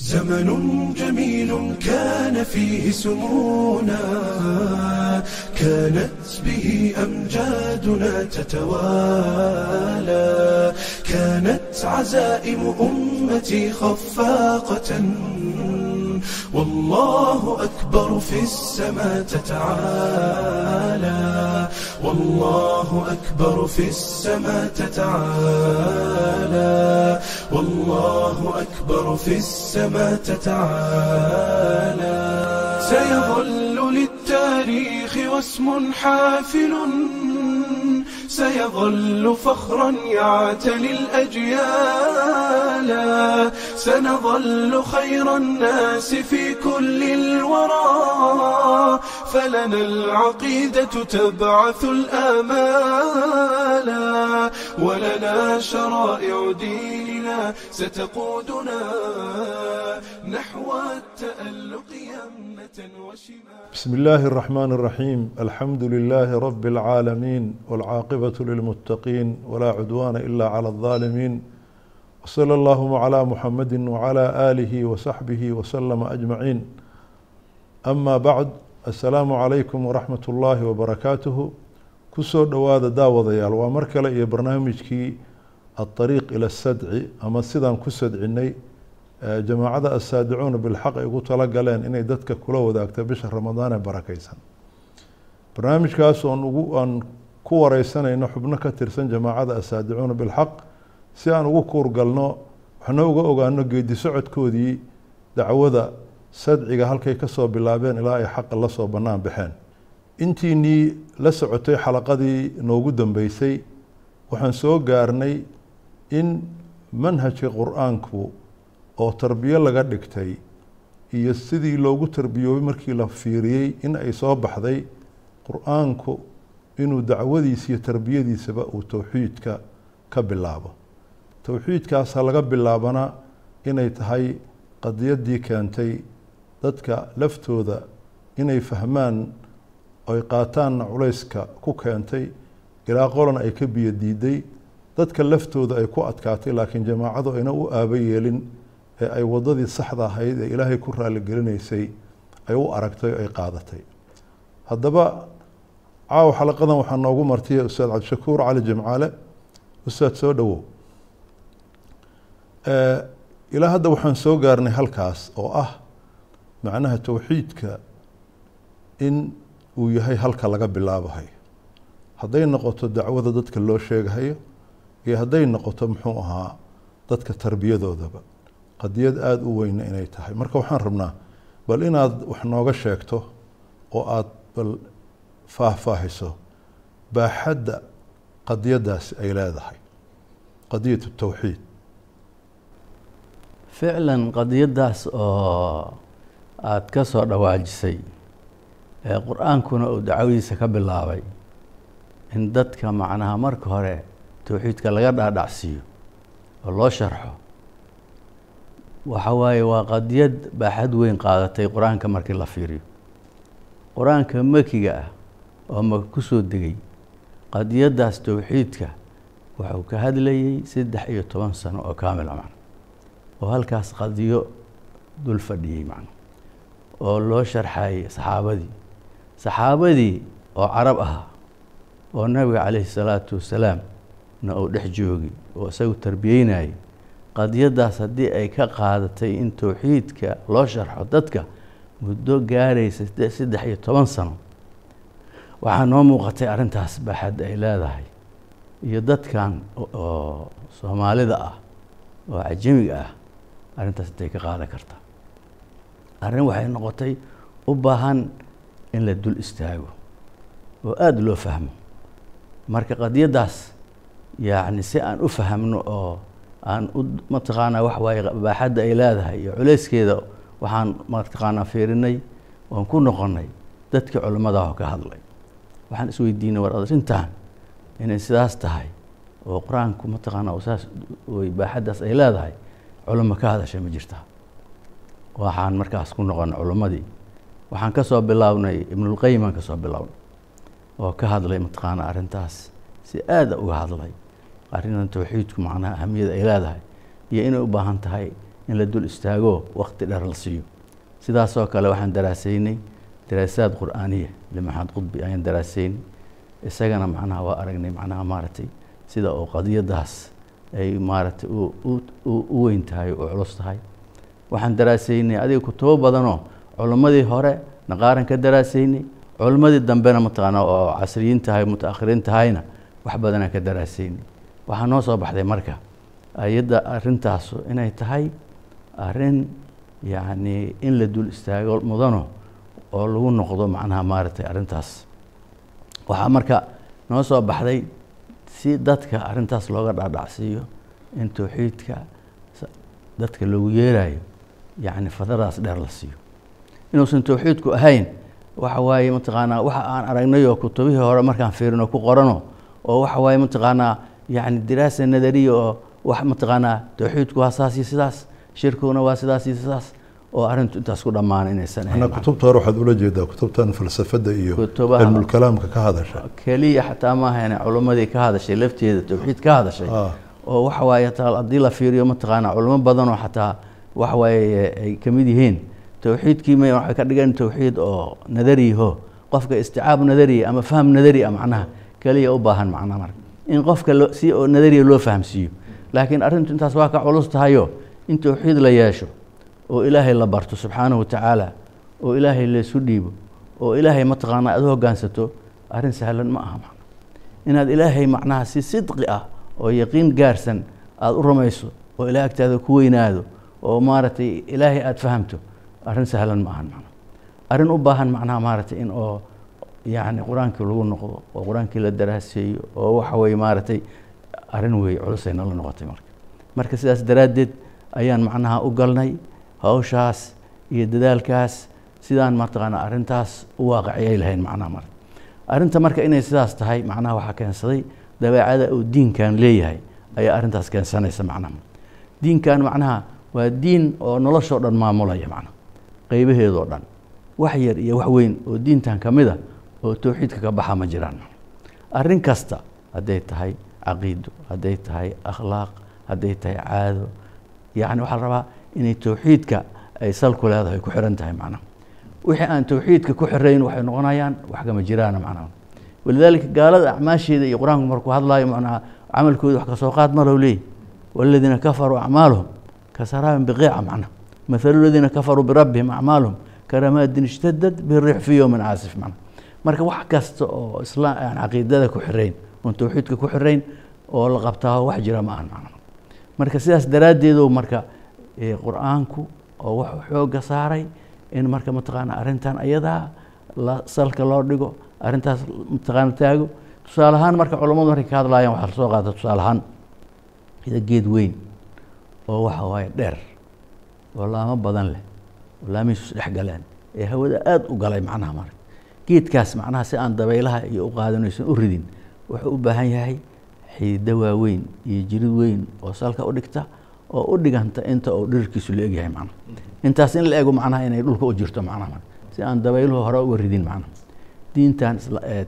زمن جميل كان فيه سمونا كانت به أمجادنا تتوالى كانت عزائم أمتي خفاقة والله أكبر في السماء تتعالى والله أكبر في السماء تتعالى والله أكبر في السماء تتعالى سيظل للتاريخ واسم حافل سيظل فخرا يعتلي الأجيال سنظل خير الناس في كل الورى فلنا العقيدة تبعث الآمالا ولنا شرائع ديننا ستقودنا نحو التألق يمة وشمال بسم الله الرحمن الرحيم الحمد لله رب العالمين والعاقبة للمتقين ولا عدوان إلا على الظالمين وصلى اللهم على محمد وعلى آله وصحبه وسلم أجمعين أما بعد assalaamu calaykum waraxmat ullaahi wabarakaatuhu ku soo dhowaada daawadayaal waa mar kale iyo barnaamijkii adariiq ila sadci ama sidaan ku sadcinay jamaacada assaadicuuna bilxaq ay ugu tala galeen inay dadka kula wadaagto bisha ramadaan ee barakaysan. Barnaamijkaas oon ugu aan ku wareysanayno xubno ka tirsan jamaacada assaadicuuna bilxaq si aan ugu kuurgalno waxna uga ogaano geedi socodkoodii dacwada sadciga halkay ka soo bilaabeen ilaa ay xaqa la soo bannaan baxeen. Intiinii la socotay xalaqadii noogu dambeysay waxaan soo gaarnay in manhajka qur'aanku oo tarbiyo laga dhigtay iyo sidii loogu tarbiyoobay markii la fiiriyey in ay soo baxday qur'aanku inuu dacwadiisa iyo tarbiyadiisaba uu towxiidka ka bilaabo. Towxiidkaasa laga bilaabana inay tahay qadiyaddii keentay dadka laftooda inay fahmaan oy qaataanna culayska ku keentay ilaa qolana ay ka biyo diiday dadka laftooda ay ku adkaatay laakiin jamaacadu ayna u aaba yeelin ee ay waddadii saxda ahayd ee ilaahay ku raalligelinaysay ay u aragtay ay qaadatay. Haddaba caawa xalaqadan waxaa noogu martiya ustaad cabdishakuur cali jimcaale. Ustaad soo dhowow ilaa hadda waxaan soo gaarnay halkaas oo ah macnaha towxiidka in uu yahay halka laga bilaabahayo hadday noqoto dacwada dadka loo sheegahayo iyo hadday noqoto muxuu ahaa dadka tarbiyadoodaba. Qadiyad aada u weyna inay tahay. Marka waxaan rabnaa bal inaad wax nooga sheegto oo aada bal faahfaahiso baaxadda qadiyaddaasi ay leedahay. Qadiyat towxiid ficlan qadiyaddaas oo aada ka soo dhawaajisay ee qur'aankuna uu dacwadiisa ka bilaabay in dadka macnaha marka hore towxiidka laga dhaadhacsiiyo oo loo sharxo. Waxa waaye waa qadiyad baaxad weyn qaadatay qur'aanka markii la fiiriyo. Qur'aanka makiga ah oo maka ku soo degay qadiyaddaas towxiidka wuxuu ka hadlayey saddex iyo toban sano oo kaamila macna oo halkaas qadiyo dul fadhiyey macna oo loo sharxayay saxaabadii. Saxaabadii oo carab ahaa oo nabiga calayhi salaatu wasalaam na uu dhex joogi oo isagu tarbiyeynayay qadiyaddaas haddii ay ka qaadatay in towxiidka loo sharxo dadka muddo gaaraysa saddex iyo toban sano. Waxaa noo muuqatay arrintaas baaxad ay leedahay. Iyo dadkan oo soomaalida ah oo cajamiga ah arrintaas intay ka qaadan karta arrin waxay noqotay u baahan in la dul istaago oo aada loo fahmo. Marka qadiyaddaas yacni si aan u fahamno oo aan u mataqaanaa wax waaye baaxadda ay leedahay iyo culayskeeda waxaan mataqaanaa fiirinay oon ku noqonnay dadkii culimmadaah ka hadlay. Waxaan isweydiinay war arrintan inay sidaas tahay oo qur'aanku mataqaanaa saas baaxaddaas ay leedahay culimo ka hadashay ma jirtaa waxaan markaas ku noqonay culimmadii waxaan ka soo bilownay ibnulqayim aan ka soo bilownay oo ka hadlay mataqaanaa arrintaas si aada uga hadlay. Arrintan towxiidku macnaha ahamiyada ay leedahay iyo inay u baahan tahay in la dul istaago wakti dheer la siiyo. Sidaasoo kale waxaan daraasaynay daraasaad qur'aaniya limaxamed qudbi ayaan daraasaynay isagana macnaha waa aragnay macnaha maaragtay sida oo qadiyadaas ay maaragtay u weyn tahay oo culus tahay waxaan daraasaynay adiga kutubo badanoo culimmadii hore naqaaran ka daraasaynay culimmadii dambena mataqaana oo casriyiin tahay mutaakhiriin tahayna wax badanaan ka daraasaynay waxaa noo soo baxday marka ayadda arintaasu inay tahay arrin yacni in la dul istaago mudano oo lagu noqdo macnaha maaragtay arrintaas. Waxaa marka noo soo baxday si dadka arrintaas looga dhaadhacsiiyo in towxiidka dadka loogu yeerayo yacni fadradaas dheer la siiyo. Inuusan towxiidku ahayn waxa waaye mataqaanaa waxa aan aragnay oo kutubihii hore markaan fiirino ku qorano oo waxa waaye mataqaanaa yacni diraasa nadariya oo wax mataqaanaa towxiidku waa saas iyo sidaas shirkiguna waa sidaas iyo sidaas oo arrintu intaas ku dhammaan inaysan ahayn. Kutubta hore waxaad ula jeedaa kutubtan falsafada iyo cilmulkalaamka ka hadasha. Keliya xataa maahayn culimmadii ka hadashay lafteeda towxiid ka hadashay. Ah. oo waxa waaye hataa haddii la fiiriyo mataqaanaa culimo badanoo xataa waxa waaye ay ka mid yihiin. Towxiidkii may waxay ka dhigeen towxiid oo nadariyaho qofka isticaab nadariya ama faham nadariya macnaha keliya u baahan macnaha marka. In qofka si oo nadariya loo fahamsiiyo. Laakiin arrintu intaas waa ka culus tahayo. In towxiid la yeesho oo ilaahay la barto subxaanahu watacaala oo ilaahay laysu dhiibo oo ilaahay mataqaanaa aad u hoggaansato arrin sahlan ma aha inaad ilaahay macnaha si sidqi ah oo yaqiin gaarsan aada u rumayso oo ilaah agtaada ku weynaado oo maaragtay ilaahay aada fahamto arrin sahlan ma ahan macna arrin u baahan macnaha maaragtay in oo yacni qur'aankii lagu noqdo oo qur'aankii la daraaseeyo oo waxa weeye maaragtay arrin weeye culusay nala noqotay marka. Marka sidaas daraaddeed ayaan macnaha u galnay hawshaas iyo dadaalkaas sidaan mataqaanaa arrintaas u waaqiciyay lahayn macnaha marka arrinta marka inay sidaas tahay macnaha waxaa keensaday dabeecada uu diinkan leeyahay ayaa arrintaas keensanaysa macnaha diinkan macnaha waa diin oo noloshoo dhan maamulaya macna. Qaybaheedoo dhan. Wax yar iyo wax weyn oo diintan ka mid a oo towxiidka ka baxa ma jiraan. Arrin kasta hadday tahay caqiido hadday tahay akhlaaq hadday tahay caado yacni waxaa rabaa inay towxiidka ay salku leedahay ku xiran tahay macna. Wixii aan towxiidka ku xirayn waxay noqonayaan wax kama jiraana macnaha walidaalika gaalada acmaasheeda iyo qur'aanku markuu hadlaayo macnaha camalkooda wax ka qaad malow leey. Waladiina kafaruu acmaaluhum كسراب بقيعة معنا مثل الذين كفروا بربهم أعمالهم كرماد اشتدت به الريح في يوم عاصف معنا marka wax kasta oo isla yani caqiidada ku xirayn oon towxiidka ku xirayn oo la qabtaa wax jira ma ahan macna marka sidaas daraaddeedu marka eh, qur-aanku oo wuxuu xooga saaray in marka mataqaana arrintan ayadaa la salka loo dhigo arrintaas mataqaana taago tusaale ahaan marka culammadu markay ka hadlaayaan waxaa lasoo qaata tusaale ahaan ida geed weyn oo waxa waaye dheer oo laamo badan leh oo laamihiisu dhex galeen ee hawada aada u galay macnaha marka geedkaas macnaha si aan dabaylaha iyo u qaadanaysan u ridin wuxuu u baahan yahay xidido waaweyn iyo jirid weyn oo salka u dhigta oo u dhiganta inta uu dhirirkiisu la egyahay macnaha. Intaas in la ego macnaha inay dhulka u jirto macnaha marka si aan dabayluhu hore uga ridin macnaha. Diintan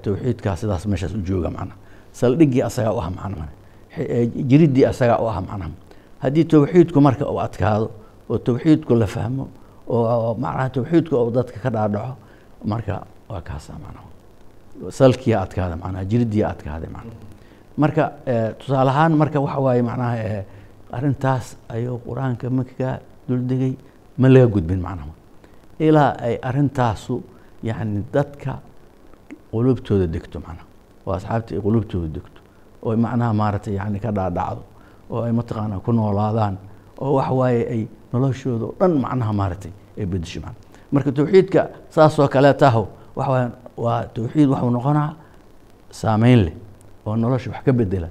towxiidkaa sidaas meeshaas u jooga macnaha. Saldhiggii asagaa u ah macnaha jiriddii asagaa u ah macnaha haddii towxiidku marka uu adkaado oo towxiidku la fahmo oo macnaha towxiidku uu dadka ka dhaadhaco marka waa kaasa macnaha. Salkiya adkaada macnaha jiriddiya adkaada macnaha. Marka eh, tusaale ahaan marka waxa waaye macnaha eh, arrintaas ayuu qur'aanka markaa duldegay ma laga gudbin macnaha ilaa ay arrintaasu yacni dadka qulubtooda degto macnaha. Oo asxaabta ay qulubtooda degto. Oo macnaha maaragtay yani ka dhaadhacdo oo ay mataqaanaa ku noolaadaan oo waxa waaye ay noloshooda oo dhan macnaha maaragtay ay bedesho marka towxiidka saasoo kaleetaho waxa waaye waa towxiid waxuu noqonaa saameyn leh oo nolosha wax ka bedela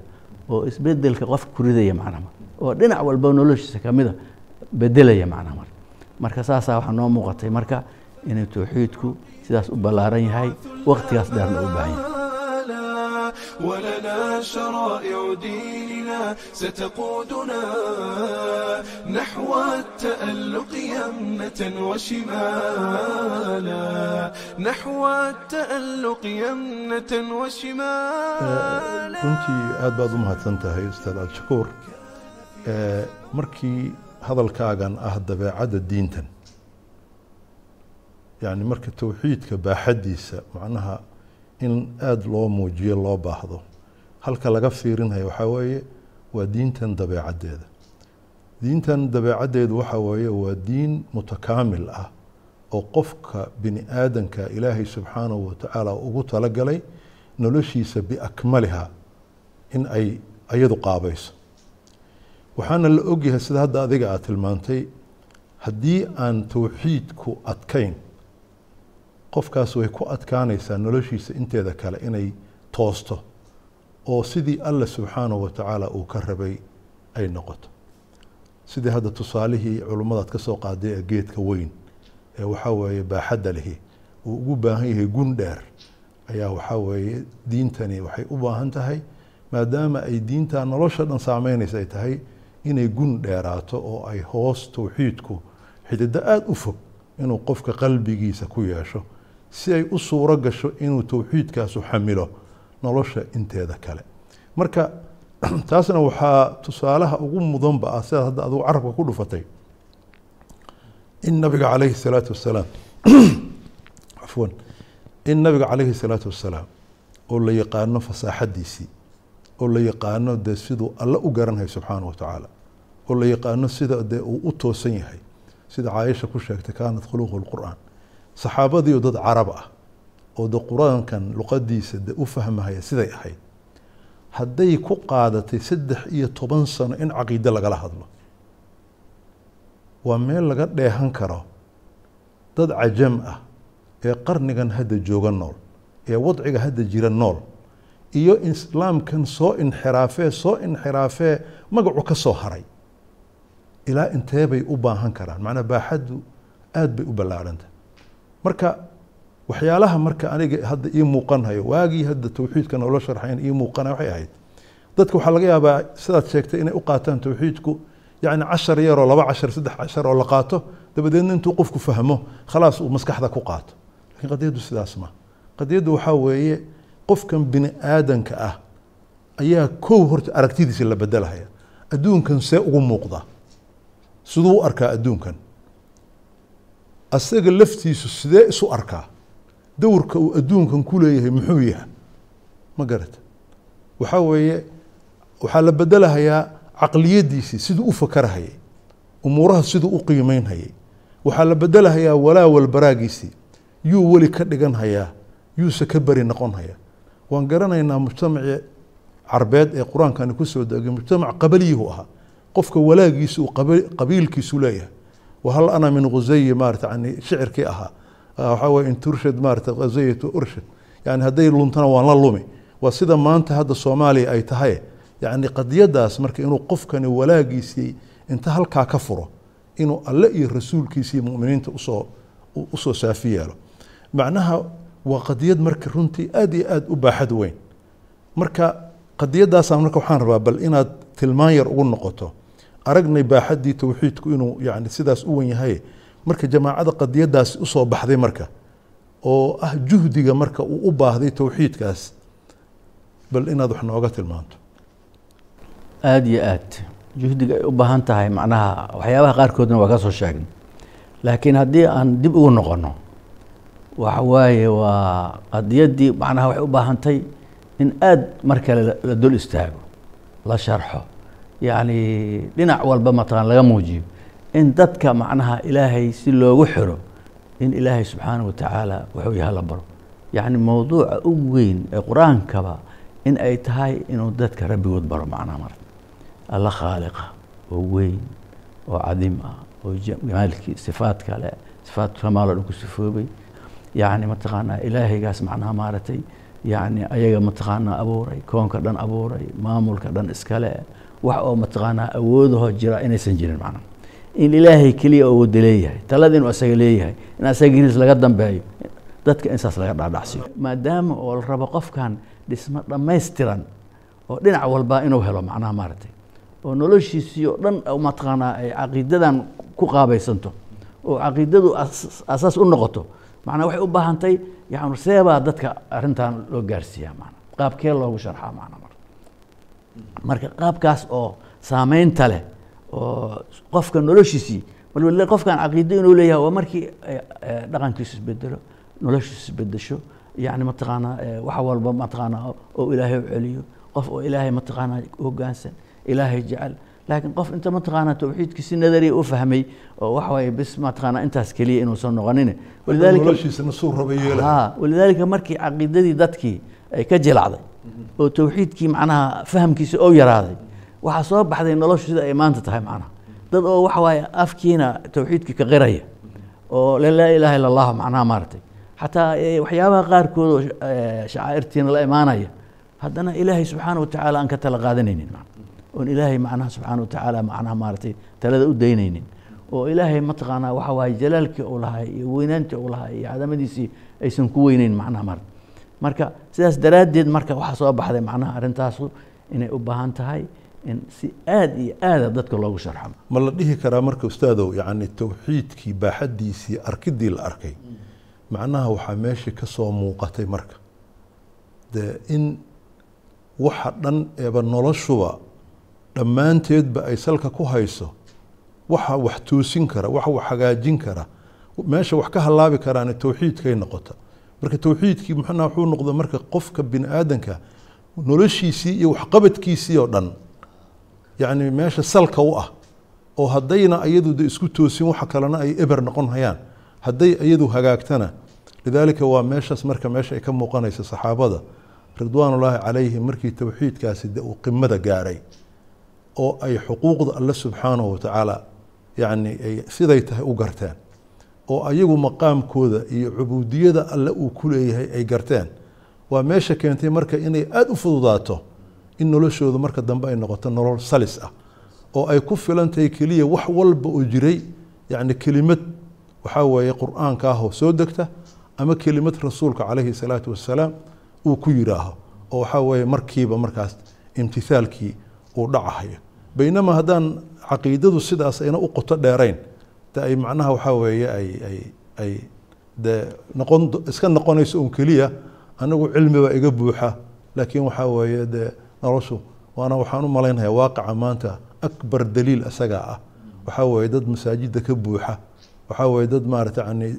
oo isbeddelka qofka ku ridaya macnaha oo dhinac walba noloshiisa kamida bedelaya macnaha marka marka saasaa waxaa noo muuqatay marka inuu towxiidku sidaas u ballaaran yahay waqtigaas dheerna u baahan yahay ولنا شرائع ديننا ستقودنا نحو التألق يمنة وشمالا. نحو التألق يمنة وشمالا. Runtii aad baad u mahadsan tahay ustaad cabdishakuur markii hadalkaagan ah dabeecadda diintan yani marka towxiidka baaxadiisa macnaha in aada loo muujiyo loo baahdo. Halka laga fiirinayo waxaa weeye waa diintan dabeecaddeeda. Diintan dabeecaddeedu waxaa weeye waa diin mutakaamil ah oo qofka bini aadanka ilaahay subxaanahu watacaala ugu talagalay noloshiisa biakmaliha in ay iyadu qaabayso. Waxaana la ogyahay sida hadda adiga aad tilmaantay haddii aan towxiidku adkayn qofkaas way ku adkaanaysaa noloshiisa inteeda kale inay toosto oo sidii alla subxaanahu watacaala uu ka rabay ay noqoto. Sidii hadda tusaalihii culummadaad ka qaaday ee geedka weyn ee waxaa weeye baaxadda lihi uu ugu baahan yahay gun dheer ayaa waxaa weeye diintani waxay u baahan tahay maadaama ay diinta nolosha dhan saameynaysa ay tahay inay gun dheeraato oo ay hoos towxiidku xidido aada u fog inuu qofka qalbigiisa ku yeesho si ay u suuro gasho inuu towxiidkaasu xamilo nolosha inteeda kale. Marka taasna waxaa tusaalaha ugu mudanba ah sidaad hadda adigu carabka ku dhufatay. In nabiga calayhi salaatu wasalaam cafwan in nabiga calayhi salaatu wasalaam oo la yaqaano fasaaxadiisii oo la yaqaano dee siduu alle u garanhay subxaana wa tacaala oo la yaqaano sida dee uu u toosan yahay sida caaisha ku sheegtay kaanat khuluqu lqur'aan saxaabadii oo dad carab ah oo de qur'aankan luqadiisa de u fahmahaya siday ahayd hadday ku qaadatay saddex iyo toban sano in caqiide lagala hadlo. Waa meel laga dheehan karo dad cajam ah ee qarnigan hadda jooga nool ee wadciga hadda jira nool iyo islaamkan soo inxiraafee soo inxiraafee magacu ka soo haray. Ilaa intee bay u baahan karaan? Macnaa baaxaddu aada bay u ballaarhantah marka waxyaalaha marka aniga hadda ii muuqanhayo waagii hadda towxiidka noola sharxayn ii muuqanaya waxay ahayd. Dadka waxaa laga yaabaa sidaad sheegtay inay u qaataan towxiidku yacni cashar yaroo laba cashar saddex cashar oo la qaato dabadeedna intuu qofku fahmo khalaas uu maskaxda ku qaato. Lakiin qadiyaddu sidaas ma. Qadiyaddu waxaa weeye qofkan bini aadanka ah ayaa kow horta aragtidiisa la bedelahaya adduunkan see ugu muuqda. Siduu u arkaa adduunkan asaga laftiisu sidee isu arkaa? Dowrka uu adduunkan ku leeyahay muxuu yahay? Ma garata waxaa weeye waxaa la bedelahayaa caqliyadiisii siduu u fakarahayay umuuraha siduu u qiimeynhayay. Waxaa la bedelahayaa walaa walbaraagiisii yuu weli ka dhigan hayaa yuuse ka beri noqon haya waan garanaynaa mujtamacii carbeed ee qur'aankani ku soo degay mujtamac qabaliyuhu ahaa. Qofka walaagiisa uu qabiilkiisu leeyahay wahal ana min khuzayi maarata yani shicirkii ahaa. Waxaa weye in turshad maarata khuzayatu urshad yani hadday luntana waan la lumi. Waa sida maanta hadda soomaaliya ay tahay. Yani qadiyadaas marka inuu qofkani walaagiisii inta halkaa ka furo inuu alle iyo rasuulkiisii muminiinta u soo u soo saafi yeelo. Macnaha waa qadiyad marka runtii aada iyo aada u baaxad weyn. Marka qadiyadaasaan marka waxaan rabaa bal inaad tilmaan yar ugu noqoto aragnay baaxaddii towxiidku inuu yani sidaas u wen yahay marka jamaacada qadiyadaasi u soo baxday marka oo ah juhdiga marka uu u baahday towxiidkaas bal inaad wax nooga tilmaanto. Aada iyo aad. Juhdiga ay u baahan tahay macnaha waxyaabaha qaarkoodna waa ka soo sheegnay. Laakiin haddii aan dib ugu noqono waxa waaye waa qadiyaddii macnaha waxay u baahantay in aada mar kale la dul istaago la sharxo yacni dhinac walba mataqan laga muujiyo in dadka macnaha ilaahay si loogu xiro in ilaahay subxaanahu watacaala wuxuu yahay la baro. Yacni mowduuca ugu weyn ee qur'aankaba in ay tahay inuu dadka rabbigood baro macnaha mar alla khaaliqa oo weyn oo cadiim ah oo jamaalkii sifaad kale sifaad kamaaloo dhan ku sifoobay. Yacni mataqaanaa ilaahaygaas macnaha maaragtay yacni ayaga mataqaanaa abuuray koonka dhan abuuray maamulka dhan iskale wax oo mataqaanaa awoodahoo jira inaysan jirin macnaha in ilaahay keliya awooda leeyahay talada inuu asaga leeyahay in asagiis laga dambeeyo dadka in saas laga dhaadhacsiyo. Maadaama oo la rabo qofkan dhismo dhammaystiran oo dhinac walba inuu helo macnaha maaragtay oo noloshiisii oo dhan mataqaanaa ay caqiidadan ku qaabaysanto oo caqiidadu asaas u noqoto macnaa waxay u baahantay yani seebaa dadka arrintan loo gaarsiiyaa mana qaabkee loogu sharxaa mana mar marka qaabkaas oo saameynta leh oo qofka noloshiisii marwal qofkan caqiido inuu leeyahay waa markii eh, eh, dhaqankiisu isbedelo noloshiisu isbedesho yani mataqaanaa eh, wax walba mataqaanaa oo ilaahay u celiyo. Qof oo ilaahay mataqaanaa hoggaansan ilaahay jecel. Laakiin qof inta mataqaanaa tawxiidkii si nadariya u fahmay oo waxa waaye bis mataqaanaa intaas keliya inuusan noqonin walidaalika markii caqiidadii dadkii ay ka jilacday oo tawxiidkii macnaha fahamkiisa oo yaraaday. Waxaa soo baxday noloshu sida ay maanta tahay macnaha. Dad oo waxa waaye afkiina tawxiidkii ka qiraya oo la laa ilaaha illa allah macnaha maaragtay. Xataa eh, waxyaabaha qaarkood oo eh, shacaa'irtiina la imaanaya haddana ilaahay subxaana watacaala aan ka tala qaadanaynin oon ilaahay macnaha subxaana watacaala macnaha maaragtay talada u daynaynin. Oo ilaahay mataqaanaa waxa waaye jalaalkii uu lahaa iyo weynaantii uu lahaa iyo cadamadiisii aysan ku weyneyn macnaha mar marka sidaas daraaddeed marka waxaa soo baxday macnaha arrintaasu inay u baahan tahay in si aad iyo aada dadka loogu sharxo ma la dhihi karaa marka ustaadow yacni tawxiidkii baaxaddiisii arkidii la arkay macnaha waxaa meeshii ka soo muuqatay marka. Dee in waxa dhan eeba noloshuba dhammaanteedba ay salka ku hayso waxa wax toosin kara waxa wax hagaajin kara meesha wax ka halaabi karaana tawxiidkay noqota marka tawxiidkii muxuna wuxuu noqda marka qofka bini aadanka noloshiisii iyo waxqabadkiisii oo dhan yacni meesha salka u ah oo haddayna iyadu de isku toosin waxa kalena ay eber noqon hayaan hadday iyadu hagaagtana lidaalika waa meeshaas marka meesha ay ka muuqanaysa saxaabada ridwaanullaahi calayhim markii tawxiidkaasi de uu qimada gaaray oo ay xuquuqda alle subxaanahu watacaala yacni ay siday tahay u garteen oo ayagu maqaamkooda iyo cubuudiyada alle uu ku leeyahay ay garteen. Waa meesha keentay marka inay aada u fududaato in noloshooda marka dambe ay noqoto nolol salis ah oo ay ku filan tahay keliya wax walba oo jiray yacni kelimad waxaa weeye qur'aanka ahoo soo degta ama kelimad rasuulka calayhi salaatu wassalaam uu ku yidhaaho oo waxaa weeye markiiba markaas imtithaalkii uu dhacahayo. Baynamaa haddaan caqiidadu sidaas ayna u qoto dheerayn ay macnaha waxaa weeye ay ay ay de noqon iska noqonayso un keliya anigu cilmiba iga buuxa. Laakiin waxaa weeye de noloshu waana waxaan u malaynayaa waaqaca maanta akbar daliil isagaa ah. Waxaa weeye dad masaajida ka buuxa. Waxaa weeye dad maarata yani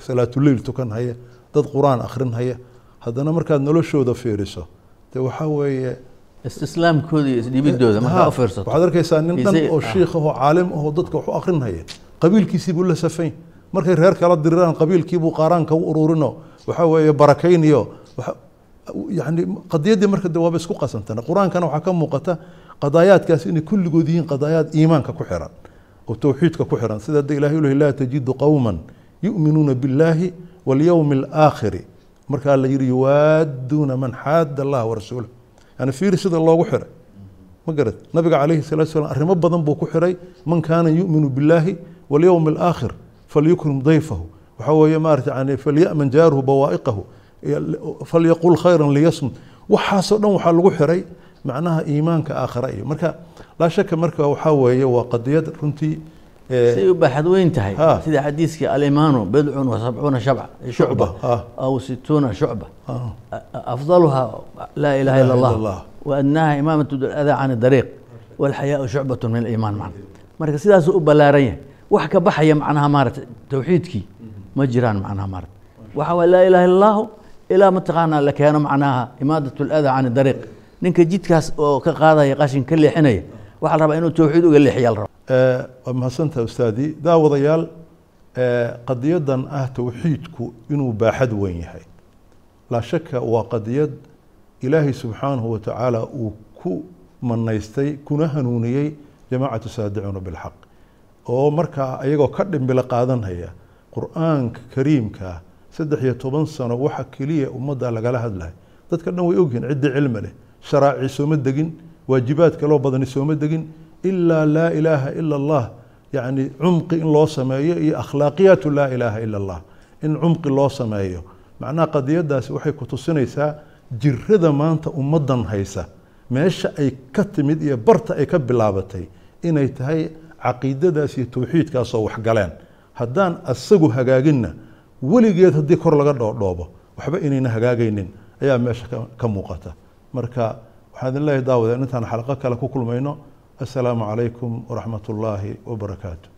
salaatuleyl tukan haya dad qur'aan akhrin haya haddana markaad noloshooda fiiriso de waxaa weeye istislaamkooda iyo isdhibidooda markaa u fiirsato. waxaad arkaysaa nin dhan oo ah. shiikh ahoo caalim ahoo dadka wax u akrinhaya qabiilkiisii buu la safayn markay reer kala diriraan qabiilkiibuu qaaraanka u ururino. Waxaa weeye barakayniyo waxa- yani qadiyaddii marka de waaba isku qasantana. Qur'aankana waxaa ka muuqata qadaayaadkaas inay kulligood yihiin qadaayaad iimaanka ku xiran oo tawxiidka ku xiran. Sida de ilahi ulahi laa tajidu qowman yu'minuuna biاllaahi walyowmi alaakhiri markaa la yidhi yuwaaduuna man xaada allah warasuulah yani fiiri sida loogu xiray. Ma garad? Nabiga calayhi salatu salaam arrimo badan buu ku xiray. Man kaana yuminu billaahi walyowm alaakhir falyukrim dayfahu waxaa weeye maarata yani falyaman jaaruhu bawaa'iqahu falyaqul khayran liyasmud waxaasoo dhan waxaa lagu xiray macnaha iimaanka aakhira iyo marka laa shaka marka waxaa weeye waa qadiyad runtii siay u weyn tahay sida xadiiskii alimaanu bidcun wa shabca shucba aw situuna shucba afdaluhaa laa ilaha ila allah waadnaha imaamatu adaa can dariiq walxayaau shucbatu min aliimaan marka sidaasuu u ballaaran yahay wax ka baxaya macnaha maarata tawxiidkii ma jiraan macnaha maarata waxa waye laa ilaha illa ilaa mataqaanaa la keeno macnaha imaadat aladaa can dariiq. Ninka jidkaas oo ka qaadaya qashin ka leexinaya waxaa la rabaa inuu tawxiid uga leexiya la rabaa. Waa mahadsantaha ustaadii daawadayaal qadiyadan ah tawxiidku inuu baaxad weyn yahay. Laa shaka waa qadiyad ilaahay subxaanahu watacaala uu ku manaystay kuna hanuuniyey jamaacatu saadicuuna bilxaq oo markaa ayagoo ka dhimbilo qaadanhaya qur'aanka kariimka saddex iyo toban sano waxa keliya ummadda lagala hadlahay dadka dhan way ogyihiin ciddi cilmi leh. Sharaaci sooma degin waajibaad kaloo badani sooma degin ilaa laa ilaaha ila allah. Yacni cumqi in loo sameeyo iyo akhlaaqiyaatu laa ilaaha ila allah. In cumqi loo sameeyo. Macnaha qadiyadaasi waxay ku tusinaysaa jirada maanta ummaddan haysa. Meesha ay ka timid iyo barta ay ka bilaabatay inay tahay caqiidadaas iyo tawxiidkaasoo waxgaleen. Haddaan asagu hagaaginna weligeed haddii kor laga dhoodhoobo waxba inayna hagaagaynin ayaa meesha ka- muuqata. Marka waxaan idin leeyahay daawada intaan xalaqo kale ku kulmayno. Assalaamu calaykum waraxmat ullaahi wabarakaatu